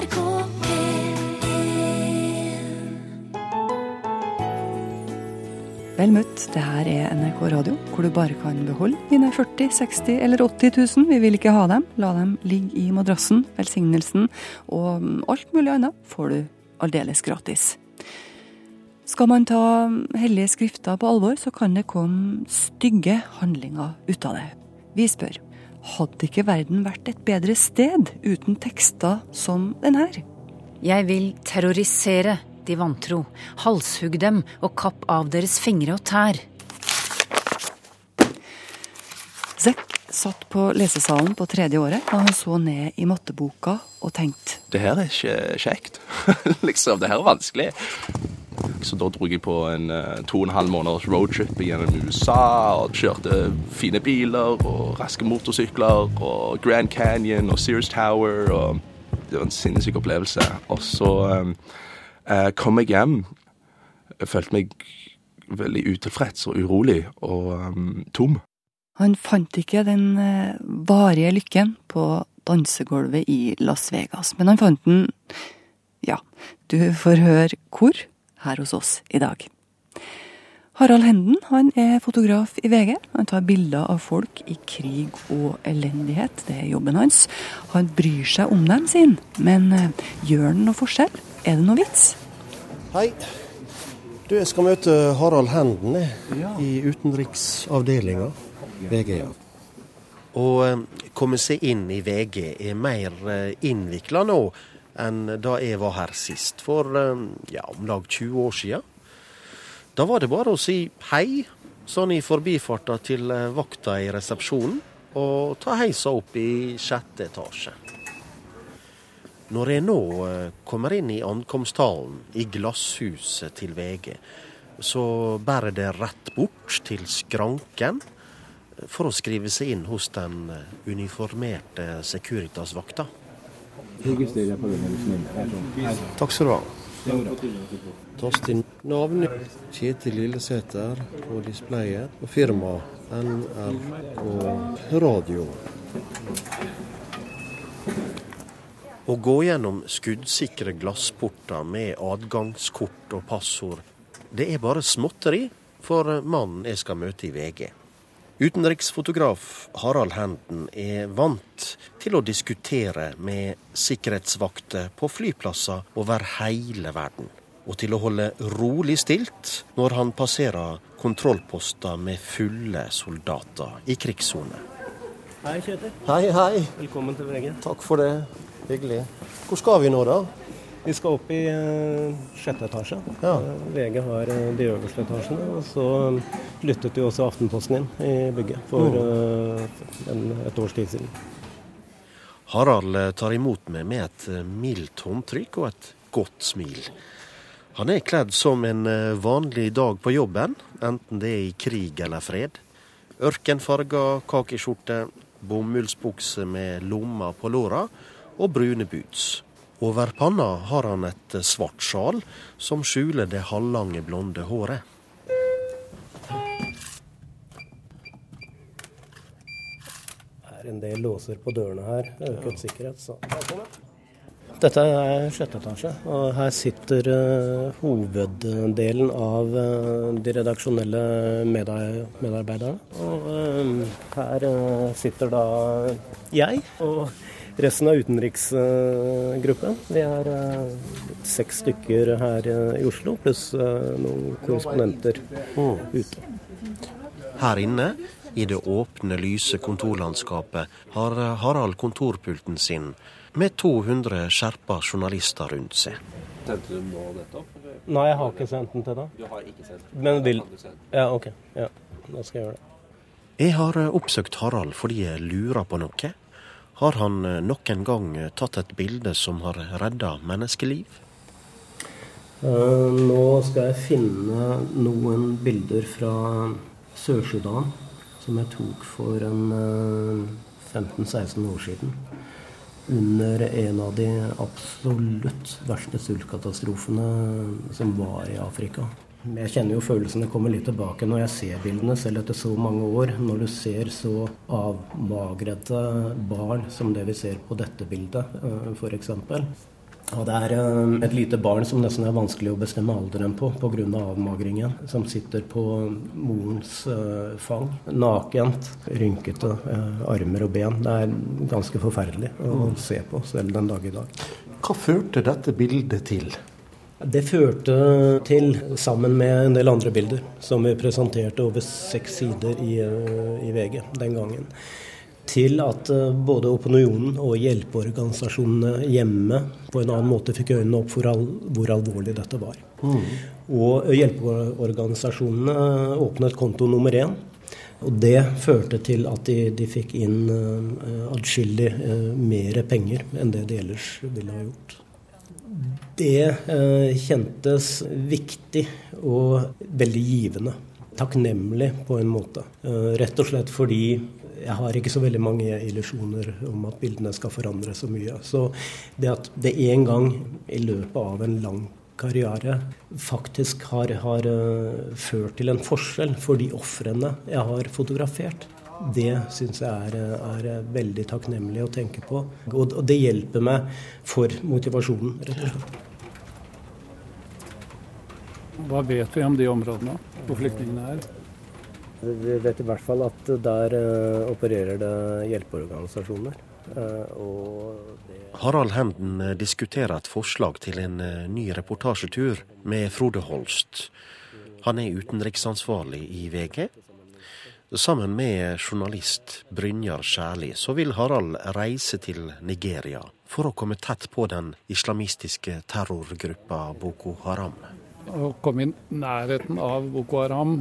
NRK P1 Vel møtt, det her er NRK Radio, hvor du bare kan beholde dine 40 60 eller 80 000. Vi vil ikke ha dem. La dem ligge i madrassen, velsignelsen og alt mulig annet får du aldeles gratis. Skal man ta hellige skrifter på alvor, så kan det komme stygge handlinger ut av det. Vi spør, hadde ikke verden vært et bedre sted uten tekster som den her? Jeg vil terrorisere de vantro, halshugg dem og kapp av deres fingre og tær. Zack satt på lesesalen på tredje året da han så ned i matteboka og tenkte Det her er ikke kjekt. liksom, det her er vanskelig. Så da dro jeg på en eh, to og en halv måneders roadtrip gjennom USA og kjørte fine biler og raske motorsykler og Grand Canyon og Sears Tower. og Det var en sinnssyk opplevelse. Og så eh, eh, kom jeg hjem. Jeg følte meg veldig utilfreds og urolig og um, tom. Han fant ikke den varige lykken på dansegulvet i Las Vegas, men han fant den Ja, du får høre hvor her hos oss i dag. Harald Henden han er fotograf i VG. Han tar bilder av folk i krig og elendighet. Det er jobben hans. Han bryr seg om dem, sin. Men eh, gjør han noe forskjell? Er det noe vits? Hei. Du, jeg skal møte Harald Henden jeg, i utenriksavdelinga. VG, ja. Å eh, komme seg inn i VG er mer eh, innvikla nå enn da jeg var her sist, for eh, ja, om lag 20 år sia. Da var det bare å si hei, sånn i forbifarta til eh, vakta i resepsjonen, og ta heisa opp i sjette etasje. Når jeg nå eh, kommer inn i ankomsthallen, i glasshuset til VG, så bærer det rett bort til skranken for å skrive seg inn hos den uniformerte Securitas-vakta. Registrerer på den, er du snill. Her. Her. Takk skal du ha. Tast inn navn. Kjetil Lillesæter på displayet. Og firma NRK Radio. Å gå gjennom skuddsikre glassporter med adgangskort og passord, det er bare småtteri for mannen jeg skal møte i VG. Utenriksfotograf Harald Henden er vant til å diskutere med sikkerhetsvakter på flyplasser over hele verden. Og til å holde rolig stilt når han passerer kontrollposter med fulle soldater i krigssone. Hei, Kjetil. Hei, hei. Velkommen til VG. Takk for det. Hyggelig. Hvor skal vi nå, da? Vi skal opp i eh, sjette etasje. Ja. Eh, VG har eh, de øverste etasjene. Og så flyttet jo også Aftenposten inn i bygget for eh, en, et års tid siden. Harald tar imot meg med et mildt håndtrykk og et godt smil. Han er kledd som en vanlig dag på jobben, enten det er i krig eller fred. Ørkenfarga kakeskjorte, bomullsbukse med lommer på låra og brune boots. Over panna har han et svart sjal som skjuler det halvlange, blonde håret. Det er en del låser på dørene her. Øket sikkerhet, så Dette er sjette etasje, og her sitter uh, hoveddelen av uh, de redaksjonelle medar medarbeiderne. Og uh, her sitter da jeg og resten av utenriksgruppen. Vi er eh, seks stykker her eh, i Oslo, pluss eh, noen korrespondenter ute. Her inne, i det åpne, lyse kontorlandskapet, har Harald kontorpulten sin med 200 skjerpa journalister rundt seg. Sendte du nå dette opp? eller? Nei, jeg har ikke sendt den til deg. Du har ikke sendt den? Men vil? Ja, OK. Ja, da skal jeg gjøre det. Jeg har eh, oppsøkt Harald fordi jeg lurer på noe. Har han eh, nok en gang eh, tatt et bilde som har redda menneskeliv? Eh, nå skal jeg finne noen bilder fra Sør-Sudan som jeg tok for en eh, 15-16 år siden. Under en av de absolutt verste sultkatastrofene som var i Afrika. Jeg kjenner jo følelsene kommer litt tilbake når jeg ser bildene, selv etter så mange år. Når du ser så avmagrede barn som det vi ser på dette bildet, f.eks. Og det er eh, et lite barn som nesten er vanskelig å bestemme alderen på pga. Av avmagringen. Som sitter på morens uh, fang. Nakent, rynkete armer og ben. Det er ganske forferdelig å se på, selv den dag i dag. Hva førte dette bildet til? Det førte til, sammen med en del andre bilder, som vi presenterte over seks sider i, i VG den gangen til at eh, både opinionen og hjelpeorganisasjonene hjemme på en annen måte fikk øynene opp for al hvor alvorlig dette var. Mm. Og hjelpeorganisasjonene åpnet konto nummer én. Og det førte til at de, de fikk inn uh, adskillig uh, mer penger enn det de ellers ville ha gjort. Det uh, kjentes viktig og veldig givende. Takknemlig på en måte. Uh, rett og slett fordi jeg har ikke så veldig mange illusjoner om at bildene skal forandre så mye. Så det at det en gang i løpet av en lang karriere faktisk har, har uh, ført til en forskjell for de ofrene jeg har fotografert, det syns jeg er, er, veldig takknemlig å tenke på. Og det hjelper meg for motivasjonen, rett og slett. Hva vet vi om de områdene hvor flyktningene er? Vi vet i hvert fall at der uh, opererer det hjelpeorganisasjoner. Det Harald Henden eh, diskuterer et forslag til en uh, ny reportasjetur med Frode Holst. Han er utenriksansvarlig i VG. Sammen med journalist Brynjar Skjærli så vil Harald reise til Nigeria for å komme tett på den islamistiske terrorgruppa Boko Haram. Å komme i nærheten av Boko Haram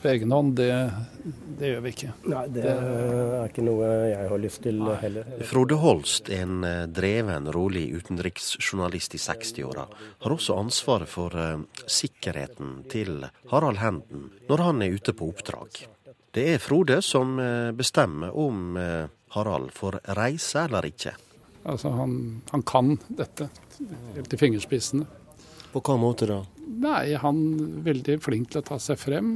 på egen hånd, det, det, gjør vi ikke. Nei, det er ikke noe jeg har lyst til heller. Frode Holst, en eh, dreven, rolig utenriksjournalist i 60-åra, har også ansvaret for uh, sikkerheten til Harald Henden når han er ute på oppdrag. Det er Frode som uh, bestemmer om Harald får reise eller ikke. Altså, han, han kan dette helt til fingerspissene. På hva måte da? Nei, Han er veldig flink til å ta seg frem.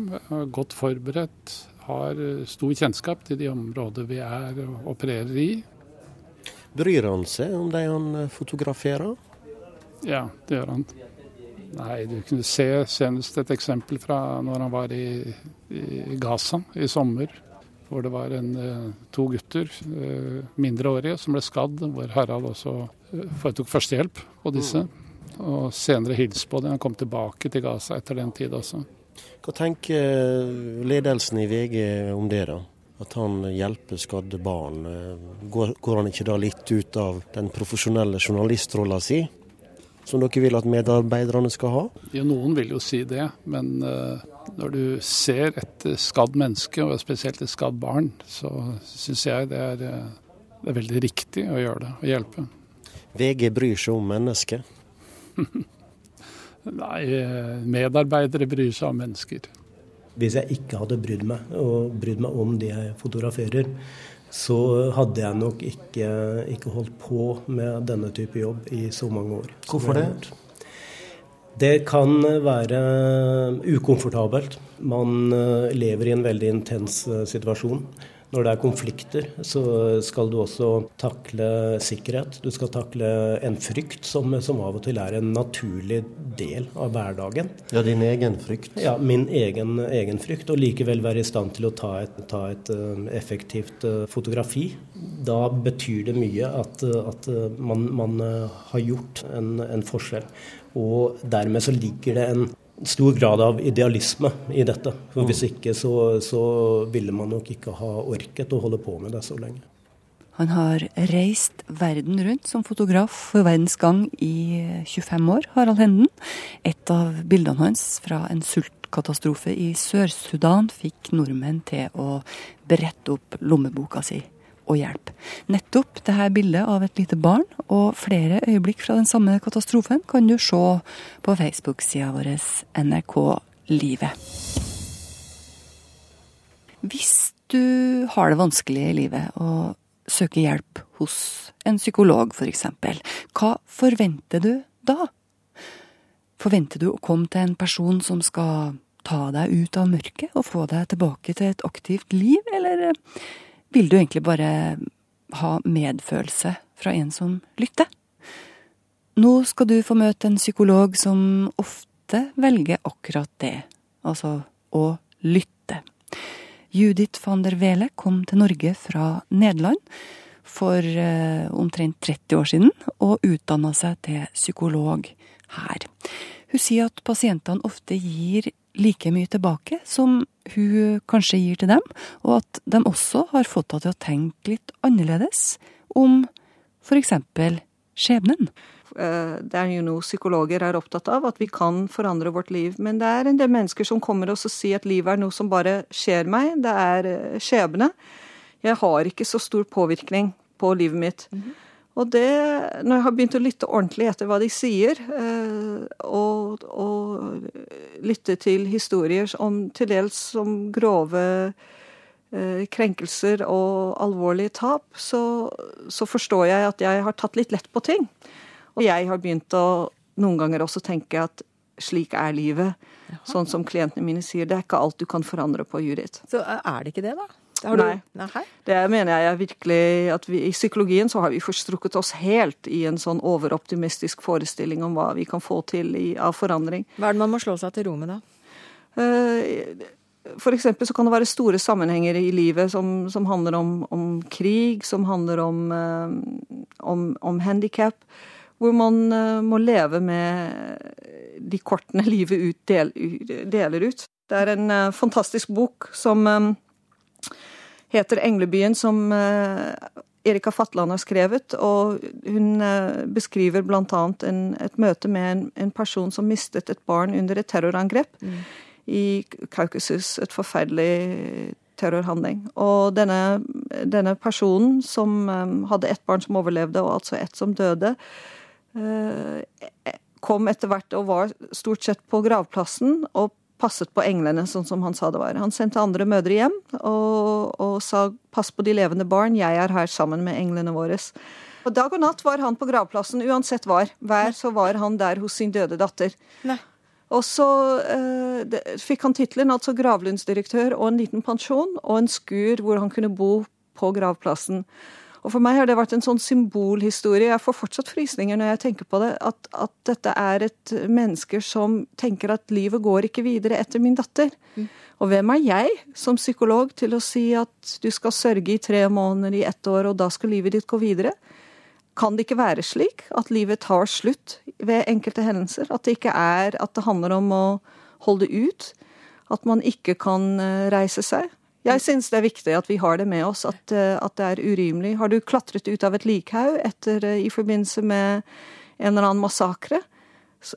Godt forberedt. Har stor kjennskap til de områder vi er og opererer i. Bryr han seg om de han fotograferer? Ja, det gjør han. Nei, du kunne se senest et eksempel fra når han var i, i Gaza i sommer. Hvor det var en, eh, to gutter, eh, mindreårige, som ble skadd. Hvor Harald også eh, foretok førstehjelp på disse. Mm og senere hilst på dem. Han kom tilbake til Gaza etter den tid også. Hva tenker ledelsen i VG om det, da? At han hjelper skadde barn. Går, går han ikke da litt ut av den profesjonelle journalistrolla si? Som dere vil at medarbeiderne skal ha? Ja, noen vil jo si det, men uh, når du ser et skadd menneske, og spesielt et skadd barn, så syns jeg det er, det er veldig riktig å gjøre det, å hjelpe. VG bryr seg om mennesket? Nei, medarbeidere bryr seg om mennesker. Hvis jeg ikke hadde brydd meg, og brydd meg om det jeg fotograferer, så hadde jeg nok ikke, ikke, holdt på med denne type jobb i så mange år. Hvorfor det? Det kan være ukomfortabelt. Man eh, lever i en veldig intens eh, situasjon. Når det er konflikter, så skal du også takle sikkerhet. Du skal takle en frykt som, som, av og til er en naturlig del av hverdagen. Ja, din egen frykt? Ja, min egen, egen frykt. Og likevel være i stand til å ta et, ta et uh, effektivt uh, fotografi. Da betyr det mye at, at man, man uh, har gjort en, en forskjell. Og dermed så ligger det en stor grad av idealisme i dette. For Hvis ikke så, så, ville man nok ikke ha orket å holde på med det så lenge. Han har reist verden rundt som fotograf for Verdens Gang i 25 år, Harald Henden. Et av bildene hans fra en sultkatastrofe i Sør-Sudan fikk nordmenn til å brette opp lommeboka si og hjelp. Nettopp dette bildet av et lite barn og flere øyeblikk fra den samme katastrofen kan du se på Facebook-sida vår NRK Livet. Hvis du har det vanskelig i livet og søker hjelp hos en psykolog f.eks., hva forventer du da? Forventer du å komme til en person som skal ta deg ut av mørket og få deg tilbake til et aktivt liv, eller vil du egentlig bare ha medfølelse fra en som lytter? Nå skal du få møte en psykolog som ofte velger akkurat det, altså å lytte. Judith van der Wele kom til Norge fra Nederland for eh, omtrent 30 år siden og utdanna seg til psykolog her. Hun sier at pasientene ofte gir like mye tilbake som hun kanskje gir til dem, og at de også har fått henne til å tenke litt annerledes om f.eks. skjebnen. Eh, det er jo noe psykologer er opptatt av, at vi kan forandre vårt liv. Men det er en del mennesker som kommer og sier at livet er noe som bare skjer meg. Det er eh, skjebne. Jeg har ikke så stor påvirkning på livet mitt. Mm -hmm. Og det, når jeg har begynt å lytte ordentlig etter hva de sier, eh, og, og lytte til historier om til dels som grove eh, krenkelser og alvorlige tap, så, så, forstår jeg at jeg har tatt litt lett på ting. Og jeg har begynt å noen ganger også tenke at slik er livet. Jaha. Sånn som klientene mine sier. Det er ikke alt du kan forandre på, Judith. Så er det ikke det, da? Nei. Nei. Det mener jeg virkelig at vi, I psykologien så har vi forstrukket oss helt i en sånn overoptimistisk forestilling om hva vi kan få til i, av forandring. Hva er det man må slå seg til ro med, da? Uh, for eksempel så kan det være store sammenhenger i livet som, som handler om, om, krig, som handler om, uh, om, om handikap, hvor man uh, må leve med de kortene livet ut, del, deler ut. Det er en fantastisk bok som um, heter 'Englebyen', som eh, Erika Fatland har skrevet. Og hun eh, beskriver bl.a. et møte med en, en, person som mistet et barn under et terrorangrep mm. i Kaukasus. Et forferdelig terrorhandling. Og denne, denne personen som um, hadde ett barn som overlevde, og altså ett som døde, kom etter hvert og var stort sett på gravplassen og passet på englene, sånn som han sa det var. Han sendte andre mødre hjem og, og sa 'pass på de levende barn, jeg er her sammen med englene våre'. Og Dag og natt var han på gravplassen, uansett var. Hver så var han der hos sin døde datter. Nei. Og så eh, det, fikk han tittelen altså gravlundsdirektør og en liten pensjon og en skur hvor han kunne bo på gravplassen. Og for meg har det vært en sånn symbolhistorie. Jeg får fortsatt frysninger når jeg tenker på det. At, at dette er et menneske som tenker at livet går ikke videre etter min datter. Mm. Og hvem er jeg som psykolog til å si at du skal sørge i tre måneder, i ett år, og da skal livet ditt gå videre? Kan det ikke være slik at livet tar slutt ved enkelte hendelser? At det ikke er at det handler om å holde ut? At man ikke kan eh, reise seg? Jeg syns det er viktig at vi har det med oss, at, eh, at det er urimelig. Har du klatret ut av et likhaug eh, i forbindelse med en eller annen massakre?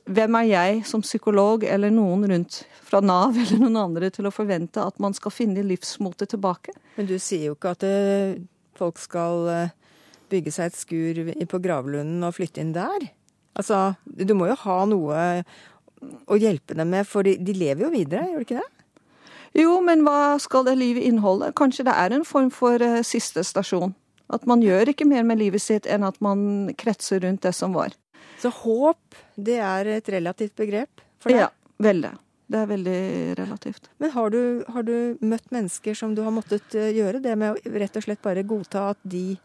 Hvem er jeg som psykolog eller noen rundt fra Nav eller noen andre til å forvente at man skal finne livsmotet tilbake? Men du sier jo ikke at eh, folk skal bygge seg et skur på gravlunden og flytte inn der? Altså, du må jo ha noe å hjelpe dem med, for de, de lever jo videre, gjør de ikke det? Jo, men hva skal det livet inneholde? Kanskje det er en form for uh, siste stasjon. At man gjør ikke mer med livet sitt enn at man kretser rundt det som var. Så håp, det er et relativt begrep for deg? Ja, veldig. Det er veldig relativt. Men har du, har du, møtt mennesker som du har måttet eh, gjøre det med å rett og slett bare godta at de,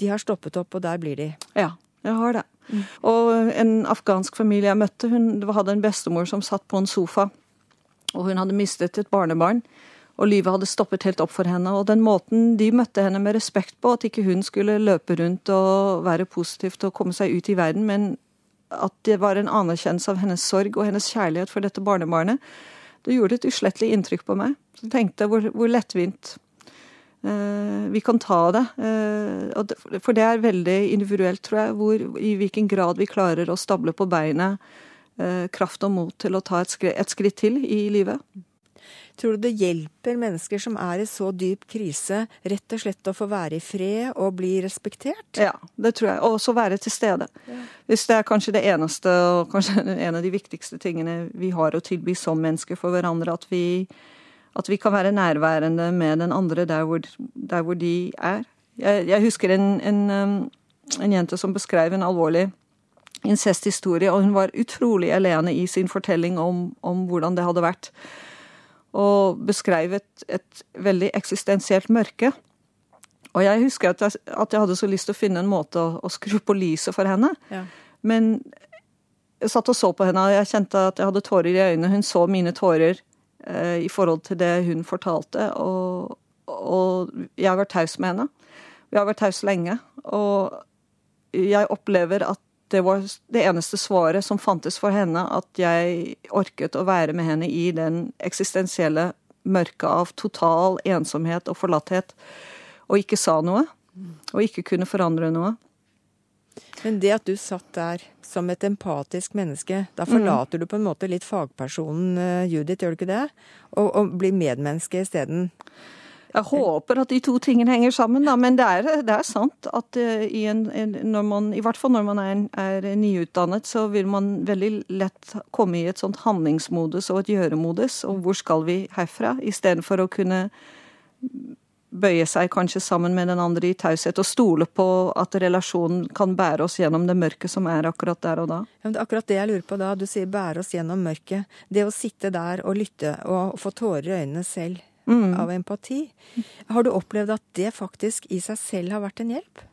de har stoppet opp, og der blir de? Ja, jeg har det. Mm. Og en afghansk familie jeg møtte, hun hadde en bestemor som satt på en sofa og hun hadde mistet et barnebarn. Og livet hadde stoppet helt opp for henne. Og den måten de møtte henne med respekt på, at ikke hun skulle løpe rundt og være positivt og komme seg ut i verden, men at det var en anerkjennelse av hennes sorg og hennes kjærlighet for dette barnebarnet, det gjorde et uslettelig inntrykk på meg. Så jeg tenkte hvor, hvor lettvint eh, vi kan ta det. Eh, det. For det er veldig individuelt, tror jeg, hvor, i hvilken grad vi klarer å stable på beinet kraft og mot til å ta et skritt, et skritt til i livet. Tror du det hjelper mennesker som er i så dyp krise, rett og slett å få være i fred og bli respektert? Ja, det tror jeg. Og også være til stede. Ja. Hvis det er kanskje det eneste og kanskje en av de viktigste tingene vi har å tilby som mennesker for hverandre, at vi, at vi kan være nærværende med den andre der hvor, der hvor de er. Jeg, jeg husker en, en, um, en jente som beskrev en alvorlig incesthistorie, og hun var utrolig alene i sin fortelling om, om hvordan det hadde vært. Og beskrev et, et, veldig eksistensielt mørke. Og jeg husker at jeg, at jeg, hadde så lyst til å finne en måte å, å skru på lyset for henne. Ja. Men jeg satt og så på henne, og jeg kjente at jeg hadde tårer i øynene. Hun så mine tårer eh, i forhold til det hun fortalte, og, og jeg har vært taus med henne. Vi har vært taus lenge, og jeg opplever at det var det eneste svaret som fantes for henne, at jeg orket å være med henne i den eksistensielle mørket av total ensomhet og forlatthet, og ikke sa noe. Og ikke kunne forandre noe. Men det at du satt der som et empatisk menneske, da forlater mm. du på en måte litt fagpersonen uh, Judith, gjør du ikke det? Og, og blir medmenneske isteden? Jeg håper at de to tingene henger sammen, da. Men det er, det er sant at i, en, når man, i hvert fall når man er, er, nyutdannet, så vil man veldig lett komme i et sånt handlingsmodus og et gjøremodus. Og hvor skal vi herfra? Istedenfor å kunne bøye seg kanskje sammen med den andre i taushet og stole på at relasjonen kan bære oss gjennom det mørket som er akkurat der og da. Ja, det er akkurat det jeg lurer på da. Du sier bære oss gjennom mørket. Det å sitte der og lytte og få tårer i øynene selv mm. av empati. Har du opplevd at det faktisk i seg selv har vært en hjelp?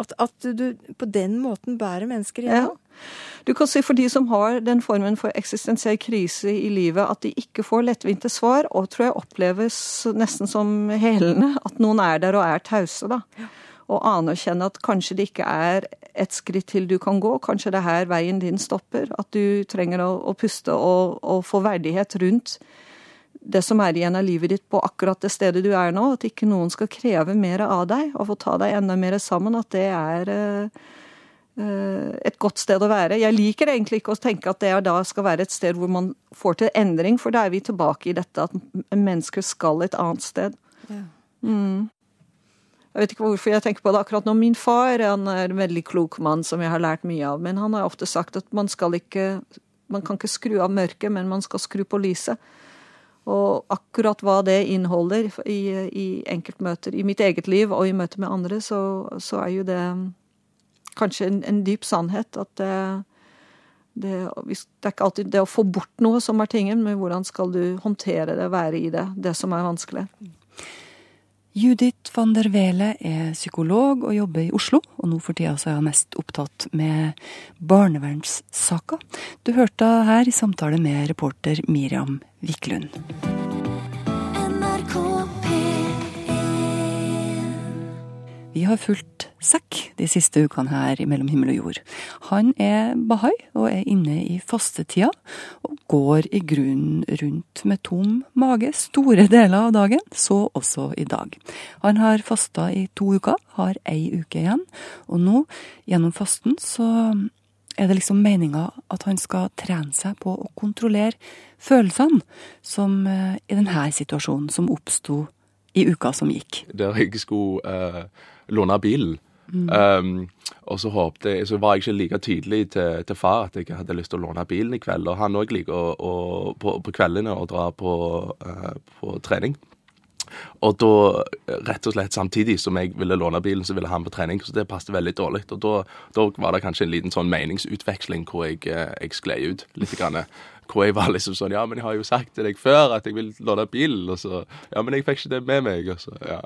At, at, du på den måten bærer mennesker igjennom? Ja. Du kan si for de som har den formen for eksistensiell krise i livet, at de ikke får lettvinte svar, og tror jeg oppleves nesten som helende. At noen er der og er tause, da. Ja. Og anerkjenne at kanskje det ikke er et skritt til du kan gå, kanskje det er her veien din stopper. At du trenger å, å puste og, og få verdighet rundt det som er igjen av livet ditt på akkurat det stedet du er nå. At ikke noen skal kreve mer av deg og få ta deg enda mer sammen. At det er uh, et godt sted å være. Jeg liker egentlig ikke å tenke at det da skal være et sted hvor man får til endring, for da er vi tilbake i dette at mennesker skal et annet sted. Ja. Mm. Jeg vet ikke hvorfor jeg tenker på det akkurat nå. Min far han er en veldig klok mann som jeg har lært mye av. Men han har ofte sagt at man skal ikke Man kan ikke skru av mørket, men man skal skru på lyset. Og akkurat hva det inneholder i, i enkeltmøter i mitt eget liv og i møte med andre, så, så er jo det kanskje en, en dyp sannhet at det, det, det, er ikke alltid det å få bort noe som er tingen, men hvordan skal du håndtere det, være i det, det som er vanskelig. Judith van der Wele er psykolog og jobber i Oslo, og nå for tida er hun mest opptatt med barnevernssaker. Du hørte her i samtale med reporter Miriam Wiklund. Vi har fulgt Sekk de siste ukene her i Mellom himmel og jord. Han er bahai og er inne i fastetida, og går i grunnen rundt med tom mage store deler av dagen, så også i dag. Han har fasta i to uker, har ei uke igjen, og nå, gjennom fasten, så er det liksom meninga at han skal trene seg på å kontrollere følelsene, som eh, i denne situasjonen som oppsto i uka som gikk. Der jeg skulle uh låne bilen. Mm. Um, og så håpte jeg, så var jeg ikke like tydelig til, til, far at jeg hadde lyst til å låne bilen i kveld. Og han òg liker å, å, på, på, kveldene å dra på, uh, på, trening. Og da, rett og slett samtidig som jeg ville låne bilen, så ville han på trening. Så det passet veldig dårlig. Og da, da var det kanskje en liten sånn meningsutveksling hvor jeg, eh, jeg sklei ut litt. Grann hvor jeg var liksom sånn Ja, men jeg har jo sagt til deg før at jeg vil låne bilen. Og så Ja, men jeg fikk ikke det med meg. Og så, ja.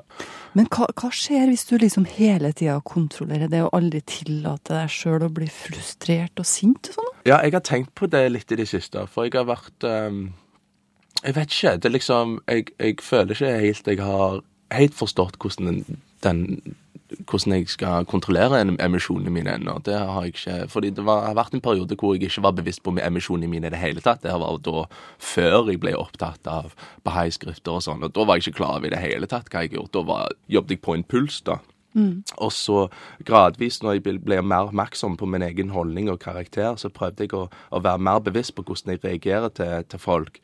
Men hva, hva skjer hvis du liksom hele tida kontrollerer det, og aldri tillater deg sjøl å bli frustrert og sint og sånn? Ja, jeg har tenkt på det litt i det siste, for jeg har vært um, Jeg vet ikke. Det er liksom Jeg, jeg føler ikke helt jeg har helt forstått hvordan den, den hvordan jeg skal kontrollere emisjonene mine ennå. Det har jeg ikke. Fordi det var, har vært en periode hvor jeg ikke var bevisst på emisjonene mine i det hele tatt. Det var da før jeg ble opptatt av bahai-skrifter og sånn. Og da var jeg ikke klar over i det hele tatt hva jeg gjorde. Da var, jobbet jeg på en puls, da. Mm. Og så gradvis, når jeg ble mer oppmerksom på min egen holdning og karakter, så prøvde jeg å, å være mer bevisst på hvordan jeg reagerer til, til folk.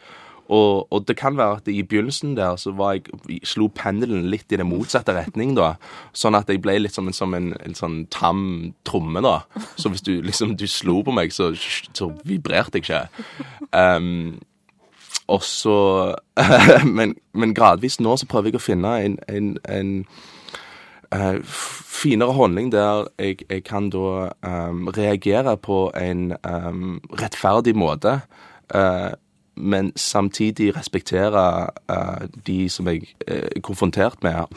Og, og, det kan være at i begynnelsen der så var jeg, slo pendelen litt i den motsatte retning, da. Sånn at jeg ble litt som en, som en, en sånn tam tromme, da. Så hvis du liksom du slo på meg, så, så vibrerte jeg ikke. Um, og så men, men, gradvis nå så prøver jeg å finne en, en, en uh, finere holdning der jeg, jeg kan da um, reagere på en um, rettferdig måte. Uh, men samtidig respektere uh, de som jeg er konfrontert med.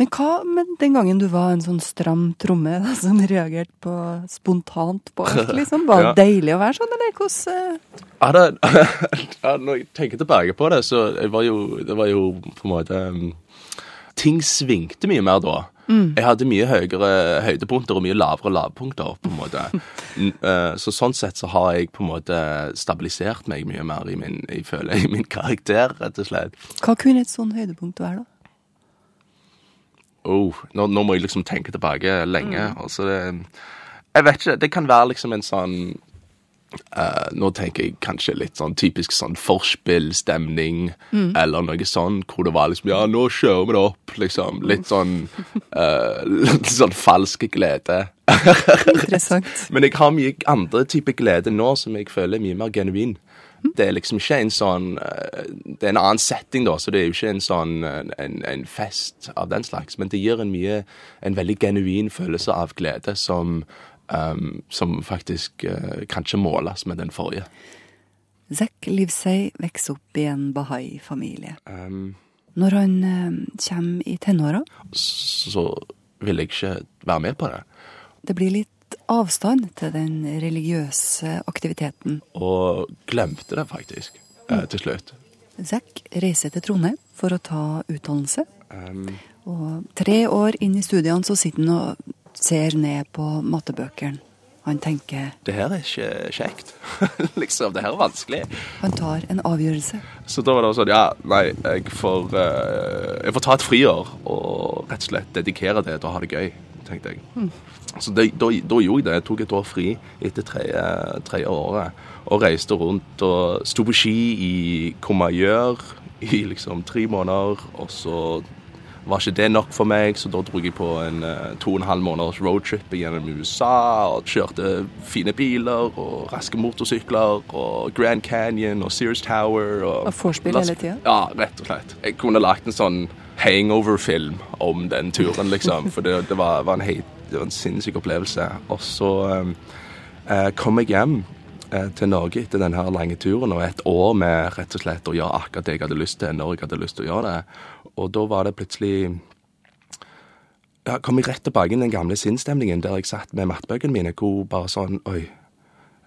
Men hva med den gangen du var en sånn stram tromme da, som reagerte på spontant på alt, liksom? Var det ja. deilig å være sånn, eller hvordan ja, det, ja, Når jeg tenker tilbake på det, så var jo, det var jo på en måte um, Ting svingte mye mer da. Mm. Jeg hadde mye høyere høydepunkter og mye lavere lavpunkter. på en måte. Eh, så sånn sett så har jeg på en måte stabilisert meg mye mer i min, jeg føler, i min karakter, rett og slett. Hva kunne et sånt høydepunkt være, da? Oh, nå, nå, må jeg liksom tenke tilbake lenge. Mm. Altså det, jeg vet ikke. Det kan være liksom en sånn Uh, nå tenker jeg kanskje litt sånn typisk sånn forspill-stemning, mm. eller noe sånn, hvor det var liksom Ja, nå kjører vi det opp, liksom. Litt sånn uh, Litt sånn falsk glede. Interessant. Men jeg har mye andre typer glede nå som jeg føler er mye mer genuin. Mm. Det er liksom ikke en sånn uh, Det er en annen setting, da, så det er jo ikke en sånn en, en fest av den slags. Men det gir en mye En veldig genuin følelse av glede som um, som faktisk uh, kan ikke måles med den forrige. Zack Livsey vokser opp i en bahai-familie. Um, Når han uh, kommer i tenåra Så vil jeg ikke være med på det. Det blir litt avstand til den religiøse aktiviteten. Og glemte det faktisk, uh, til slutt. Zack reiser til Trondheim for å ta utdannelse. Um, og tre år inn i studiene så sitter han og ser ned på mattebøkene. Han tenker Det her er ikke kjekt. liksom, det her er vanskelig. Han tar en avgjørelse. Så da var det sånn Ja, nei, jeg får, uh, jeg får ta et friår og rett og slett dedikere det til å ha det gøy, tenkte jeg. Mm. Så det, da, da, gjorde jeg det. Jeg tok et år fri etter tredje året og reiste rundt og sto på ski i Comayeur i liksom tre måneder, og så var ikke det nok for meg, så da dro jeg på en uh, to og en halv måneders roadtrip gjennom USA og kjørte fine biler og raske motorsykler og Grand Canyon og Sears Tower. Og, og vorspiel hele tida? Ja, rett og slett. Jeg kunne lagt en sånn hangover-film om den turen, liksom. For det, det, var, var, en, helt, det var en sinnssyk opplevelse. Og så um, uh, kom jeg hjem til Norge etter denne lange turen, og et år med rett og slett å gjøre akkurat det jeg hadde lyst til, når jeg hadde lyst til å gjøre det. Og da var det plutselig ja, kom jeg rett tilbake inn den gamle sinnsstemningen der jeg satt med mattebøkene mine, hvor bare sånn Oi.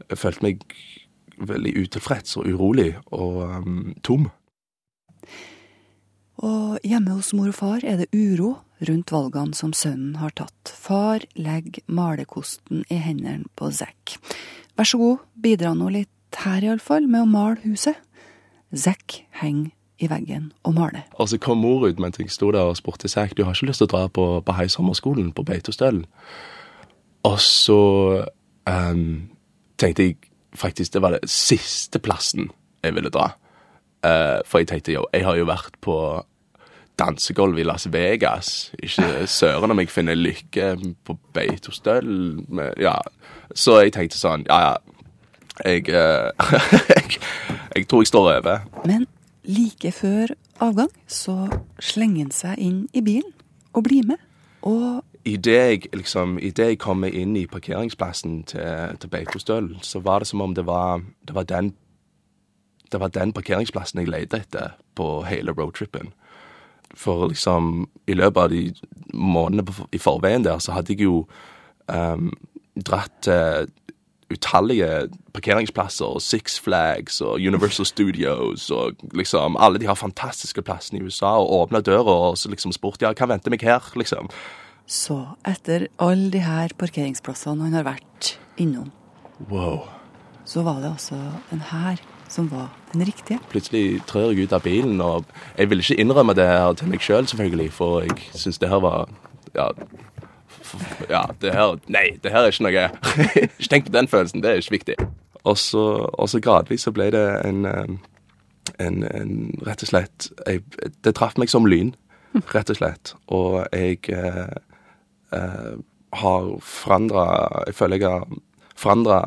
Jeg følte meg veldig utilfreds og urolig og um, tom. Og hjemme hos mor og far er det uro rundt valgene som sønnen har tatt. Far legger malerkosten i hendene på Zack. Vær så god, bidra nå litt her iallfall, med å male huset. Zack henger i veggen og maler. Og så kom mor ut mens jeg sto der og spurte Zack du har ikke lyst til å dra på, på heisommerskolen på Beitostølen. Og så um, tenkte jeg faktisk det var det siste plassen jeg ville dra. Uh, for jeg tenkte jo, jeg har jo vært på dansegulv i Las Vegas. Ikke søren om jeg finner lykke på Beitostøl. Ja. Så jeg tenkte sånn Ja, ja. Jeg, uh, jeg, jeg tror jeg står over. Men like før avgang så slenger han seg inn i bilen og blir med. Og Idet jeg, liksom, i det jeg kommer inn i parkeringsplassen til, til Beitostøl, så var det som om det var, det var den det var den parkeringsplassen jeg lette etter på hele roadtripen. For liksom, i løpet av de månedene i forveien der, så hadde jeg jo um, dratt til utallige parkeringsplasser, Six Flags og Universal Studios og liksom alle de her fantastiske plassene i USA, og åpna døra og så liksom spurt ja, hva venter meg her, liksom. Så, etter alle de her parkeringsplassene han har vært innom, wow. så var det altså en her som var den riktige. Plutselig trør jeg ut av bilen, og jeg vil ikke innrømme det her til meg sjøl, selv, selvfølgelig, for jeg syns det her var ja, ja, det her Nei, det her er ikke noe Ikke tenk på den følelsen, det er ikke viktig. Og så, og så gradvis så ble det en, en, en Rett og slett jeg, Det traff meg som lyn, rett og slett. Og jeg eh, eh, har forandra Jeg føler jeg har forandra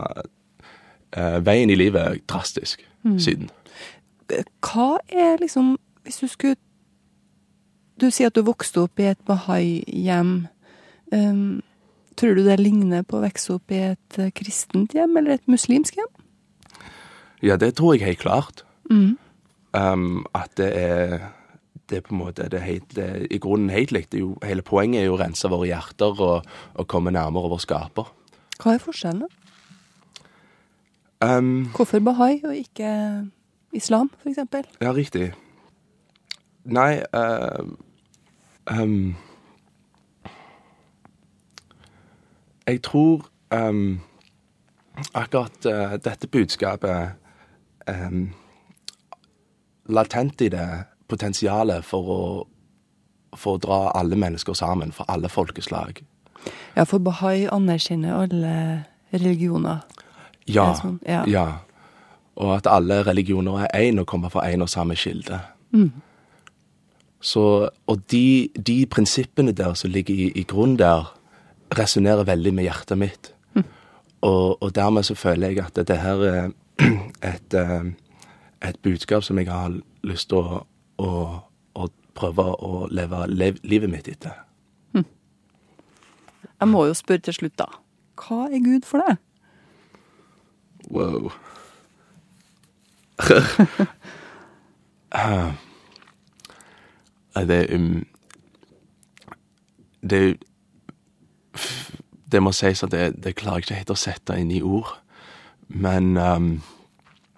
eh, veien i livet drastisk mm. siden. Hva er liksom Hvis du skulle Du sier at du vokste opp i et bahai-hjem. Um, tror du det ligner på å vokse opp i et uh, kristent hjem eller et muslimsk hjem? Ja, det tror jeg helt klart. Mm. Um, at det er det er på en måte det helt, det i grunnen helt likt. Hele poenget er jo å rense våre hjerter og, og komme nærmere vår skaper. Hva er forskjellen? Um, Hvorfor bahai og ikke islam, f.eks.? Ja, riktig. Nei uh, um, Jeg tror um, akkurat uh, dette budskapet Latent i det potensialet for å, for å dra alle mennesker sammen, for alle folkeslag. Ja, for bahai anerkjenner alle religioner. Ja, sånn? Ja. ja. Og at alle religioner er én og kommer fra én og samme kilde. Mm. Så, og de, de prinsippene der som ligger i, i grunnen der, resonnerer veldig med hjertet mitt. Og, og dermed så føler jeg at dette her er et, eh, et budskap som jeg har lyst til å, å, å prøve å leve lev, livet mitt etter. Jeg må jo spørre til slutt, da. Hva er Gud for deg? Wow. Det um, Det Det må sies at det, det klarer jeg ikke helt å sette inn i ord. Men um,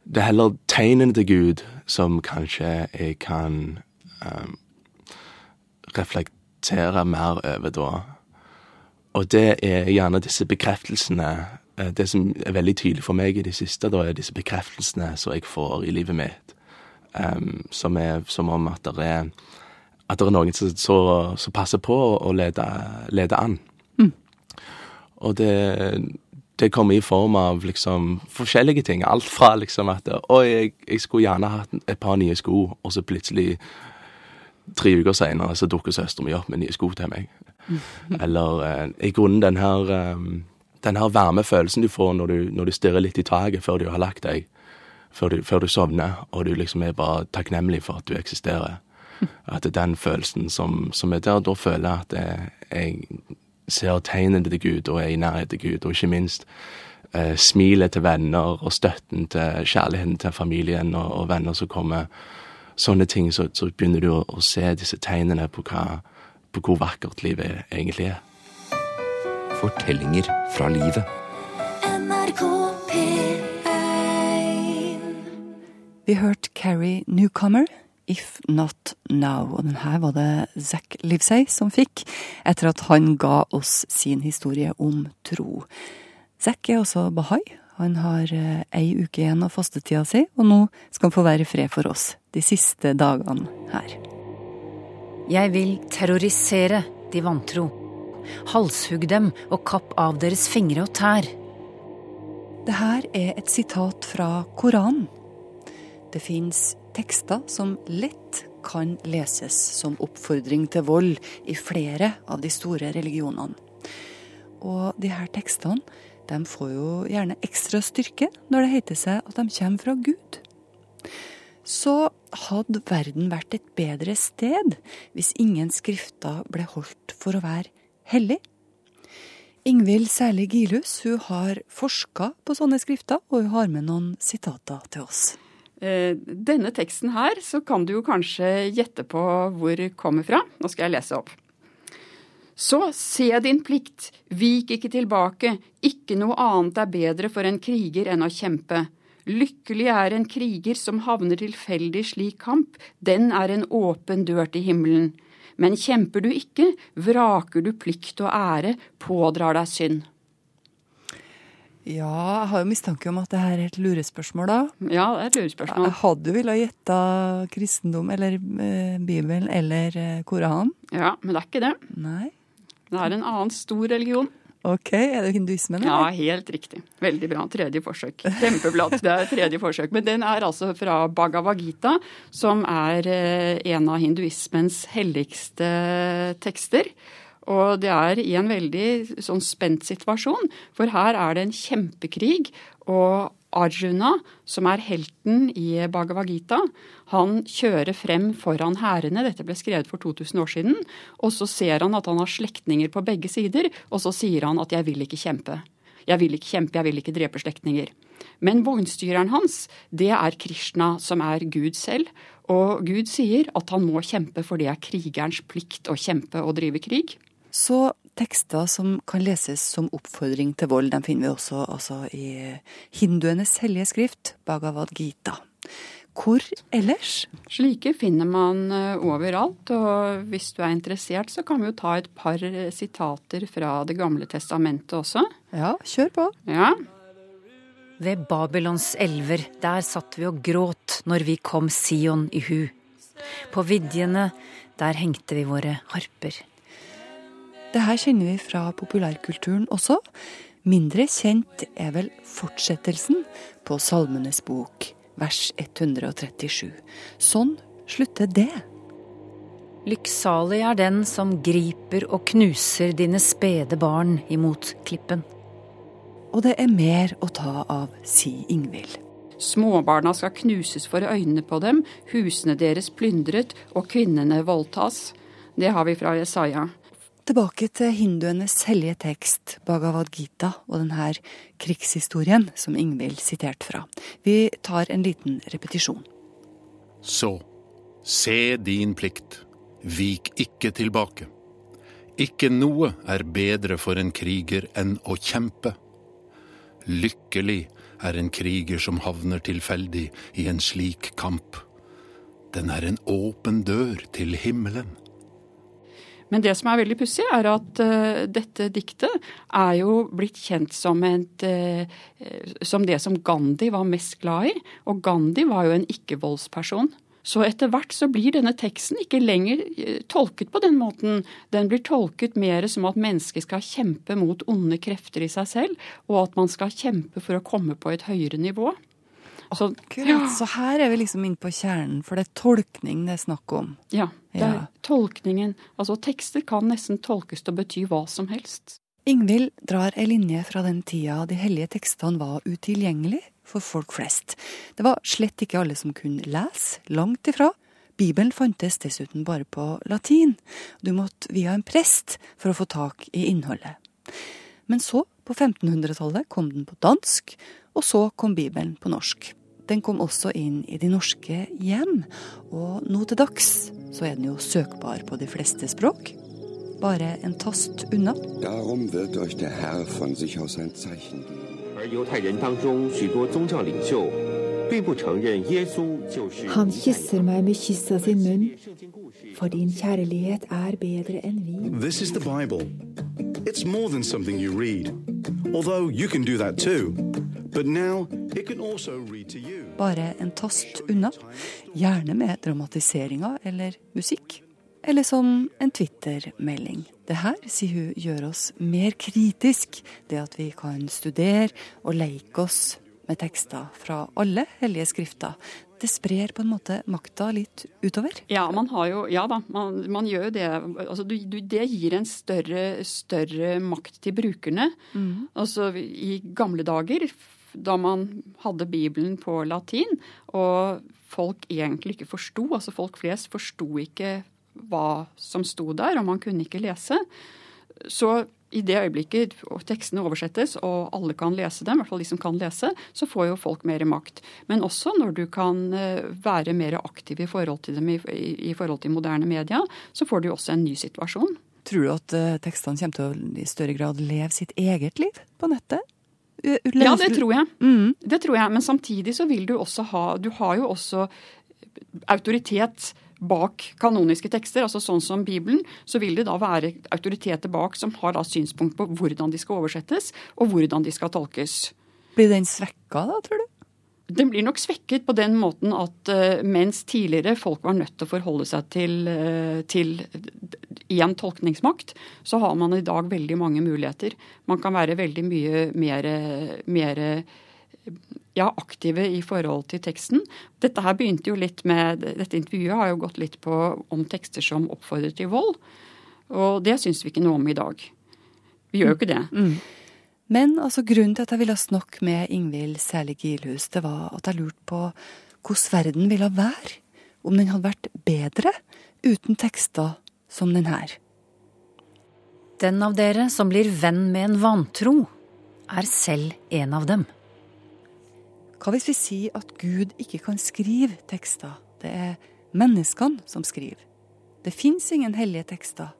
det er heller tegnene til Gud som kanskje jeg kan um, reflektere mer over da. Og det er gjerne disse bekreftelsene Det som er veldig tydelig for meg i det siste, da er disse bekreftelsene som jeg får i livet mitt. Um, som er som om at det er At det er noen som, som, som passer på å lede, lede an. Og det, det kommer i form av liksom forskjellige ting. Alt fra liksom at Oi, jeg, jeg skulle gjerne hatt et par nye sko, og så plutselig tre uker seinere så dukker søstera mi opp med nye sko til meg. Eller eh, i grunnen den her, eh, den her varme følelsen du får når du, når du stirrer litt i taket før du har lagt deg. Før du, før du sovner, og du liksom er bare takknemlig for at du eksisterer. At det er den følelsen som, som er der. Da føler jeg at jeg, jeg ser tegnene til Gud og er i nærhet til Gud, og ikke minst eh, smilet til venner og støtten til kjærligheten til familien og, og venner som kommer. Sånne ting, så, så begynner du å, å se disse tegnene på, hva, på hvor vakkert livet egentlig er. Fortellinger fra livet. NRK P1 Vi hørte Carrie Newcomer, If Not Now. Og den her var det Zack Livsey som fikk, etter at han ga oss sin historie om tro. Zack er også bahai. Han har eh, ei uke igjen av fastetida si, og nå skal han få være i fred for oss de siste dagene her. Jeg vil terrorisere de vantro. Halshugg dem og kapp av deres fingre og tær. Det her er et sitat fra Koranen. Det fins tekster som lett kan leses som oppfordring til vold i flere av de store religionene. Og de her tekstene de får jo gjerne ekstra styrke når det heter seg at de kommer fra Gud. Så hadde verden vært et bedre sted hvis ingen skrifter ble holdt for å være hellig. Ingvild Særlig Gilhus hun har forska på sånne skrifter, og hun har med noen sitater til oss. Eh, Denne teksten her, så kan du jo kanskje gjette på hvor kommer fra. Nå skal jeg lese opp. Så se din plikt, vik ikke tilbake, ikke noe annet er bedre for en kriger enn å kjempe. Lykkelig er en kriger som havner tilfeldig i slik kamp, den er en åpen dør til himmelen. Men kjemper du ikke, vraker du plikt og ære, pådrar deg synd. Ja, jeg har jo mistanke om at det her er et lurespørsmål, da. Ja, det er et lurespørsmål. Jeg hadde jo villet gjette kristendom eller eh, Bibelen eller eh, Koranen. Ja, men det er ikke det. Nei. Det er en annen stor religion. Ok, er det hinduismen? Ja, helt riktig. Veldig bra. Tredje forsøk. Kjempeflott. Det er tredje forsøk. Men den er altså fra Bhagavad Gita, som er eh, en av hinduismens helligste tekster. Og det er i en veldig sånn spent situasjon, for her er det en kjempekrig. Og Arjuna, som er helten i Bhagavad Gita, han kjører frem foran hærene. Dette ble skrevet for 2000 år siden. Og så ser han at han har slektninger på begge sider, og så sier han at 'jeg vil ikke kjempe'. Jeg vil ikke kjempe, jeg vil ikke drepe slektninger. Men vognstyreren hans, det er Krishna, som er Gud selv. Og Gud sier at han må kjempe, for det er krigerens plikt å kjempe og drive krig. Så tekster som kan leses som oppfordring til vold, de finner vi også altså, i hinduenes hellige skrift, Bhagavad Gita. Hvor ellers? Slike finner man eh, overalt, og hvis du er interessert, så kan vi jo ta et par eh, sitater fra Det gamle testamentet også. Ja, kjør på. Ja. Ved Babylons elver, der satt vi og gråt når vi kom Sion i hu. På vidjene, der hengte vi våre harper. Det her kjenner vi fra populærkulturen også. Mindre kjent er vel fortsettelsen på Salmenes bok vers 137. Sånn slutter det. Lykksalig er den som griper og knuser dine spede barn imot klippen. Og det er mer å ta av, si Ingvild. Småbarna skal knuses for øynene på dem, husene deres plyndret og kvinnene voldtas. Det har vi fra Jesaja. Tilbake til hinduenes hellige tekst, Bhagavad Gita, og denne krigshistorien som Ingvild siterte fra. Vi tar en liten repetisjon. Så, se din plikt, vik ikke tilbake. Ikke noe er bedre for en kriger enn å kjempe. Lykkelig er en kriger som havner tilfeldig i en slik kamp. Den er en åpen dør til himmelen. Men det som er veldig pussig, er at uh, dette diktet er jo blitt kjent som, et, uh, som det som Gandhi var mest glad i. Og Gandhi var jo en ikke-voldsperson. Så etter hvert så blir denne teksten ikke lenger uh, tolket på den måten. Den blir tolket mer som at mennesket skal kjempe mot onde krefter i seg selv, og at man skal kjempe for å komme på et høyere nivå. Så, ja. så her er vi liksom inne på kjernen, for det er tolkning det er snakk om. Ja. Det er ja. tolkningen. Altså tekster kan nesten tolkes til å bety hva som helst. Ingvild drar ei linje fra den tida de hellige tekstene var utilgjengelig for folk flest. Det var slett ikke alle som kunne lese, langt ifra. Bibelen fantes dessuten bare på latin. Du måtte via en prest for å få tak i innholdet. Men så, på 1500-tallet, kom den på dansk, og så kom Bibelen på norsk. Den kom også inn i de norske hjem, og nå til dags så er den jo søkbar på de fleste språk. Bare en tast unna. Darum wird euch der Herr von sich aus ein Zeichen geben. Han kysser meg med kyss av sin munn, for din kjærlighet er bedre enn vin. This is the Bible. It's more than something you read, although you can do that too. Bare en tast unna, gjerne med dramatiseringer eller musikk. Eller som en Twitter-melding. Det her, sier hun, gjør oss mer kritisk. Det at vi kan studere og leke oss med tekster fra alle hellige skrifter. Det sprer på en måte makta litt utover? Ja, man har jo, ja da, man, man gjør jo det. Altså, du, du, det gir en større, større, makt til brukerne. Mm. Altså, I gamle dager da man hadde Bibelen på latin, og folk egentlig ikke forsto, altså folk flest forsto ikke hva som sto der, og man kunne ikke lese. Så i det øyeblikket tekstene oversettes, og alle kan lese dem, i hvert fall de som kan lese, så får jo folk mer makt. Men også når du kan eh, være mer aktiv i forhold til dem i, i forhold til moderne media, så får du også en ny situasjon. Tror du at uh, tekstene kommer til å i større grad leve sitt eget liv på nettet? Ja, det tror jeg. Mm. Det tror jeg. Men samtidig så vil du også ha Du har jo også autoritet bak kanoniske tekster, altså sånn som Bibelen, så vil det da være autoriteter bak som har da synspunkt på hvordan de skal oversettes, og hvordan de skal tolkes. Blir den svekka da, tror du? Den blir nok svekket på den måten at uh, mens tidligere folk var nødt til å forholde seg til, uh, til én tolkningsmakt, så har man i dag veldig mange muligheter. Man kan være veldig mye mer, mer ja, aktive i forhold til teksten. Dette her begynte jo litt med, dette intervjuet har jo gått litt på om tekster som oppfordrer til vold. Og det syns vi ikke noe om i dag. Vi gjør jo ikke det. Mm. Men altså, grunnen til at jeg ville snakke med Ingvild Sæli Gilhus, det var at jeg lurte på hvordan verden ville være om den hadde vært bedre uten tekster som den her. Den av dere som blir venn med en vantro, er selv en av dem. Hva hvis vi sier at Gud ikke kan skrive tekster? Det er menneskene som skriver. Det fins ingen hellige tekster.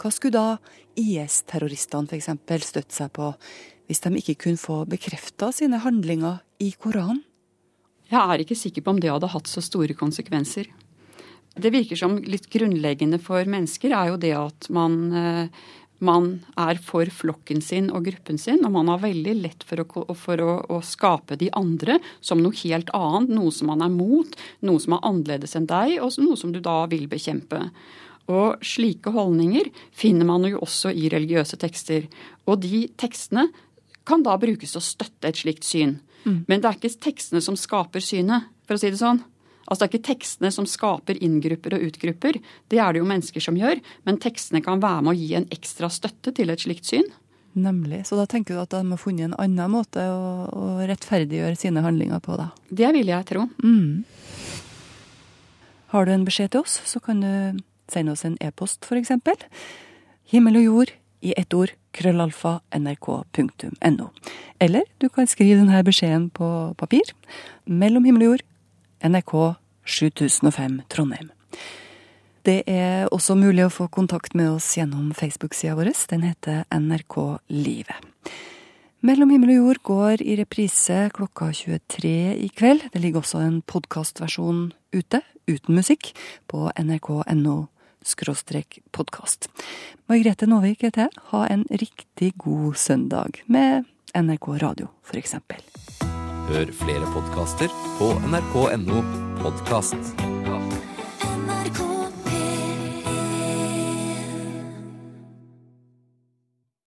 Hva skulle da IS-terroristene f.eks. støtte seg på, hvis de ikke kunne få bekrefta sine handlinger i Koranen? Jeg er ikke sikker på om det hadde hatt så store konsekvenser. Det virker som litt grunnleggende for mennesker er jo det at man, eh, man er for flokken sin og gruppen sin, og man har veldig lett for, å, for å, å, skape de andre som noe helt annet, noe som man er mot, noe som er annerledes enn deg, og noe som du da vil bekjempe. Og slike holdninger finner man jo også i religiøse tekster. Og de tekstene kan da brukes til å støtte et slikt syn. Mm. Men det er ikke tekstene som skaper synet, for å si det sånn. Altså Det er ikke tekstene som skaper inngrupper og utgrupper. Det er det jo mennesker som gjør. Men tekstene kan være med å gi en ekstra støtte til et slikt syn. Nemlig. Så da tenker du at de har funnet en annen måte å, å rettferdiggjøre sine handlinger på, da? Det vil jeg tro. Mm. Har du en beskjed til oss, så kan du sende oss en e-post, f.eks. Himmel og jord i ett ord krøllalfa nrk.no. Eller du kan skrive denne beskjeden på papir. Mellom himmel og jord, NRK 7005 Trondheim. Det er også mulig å få kontakt med oss gjennom Facebook-sida vår. Den heter NRK Livet. Mellom himmel og jord går i reprise klokka 23 i kveld. Det ligger også en podkastversjon ute, uten musikk, på nrk.no podkast. Margrethe Nåvik heter jeg. Ha en riktig god søndag med NRK Radio, f.eks. Hør flere podkaster på nrk.no podkast.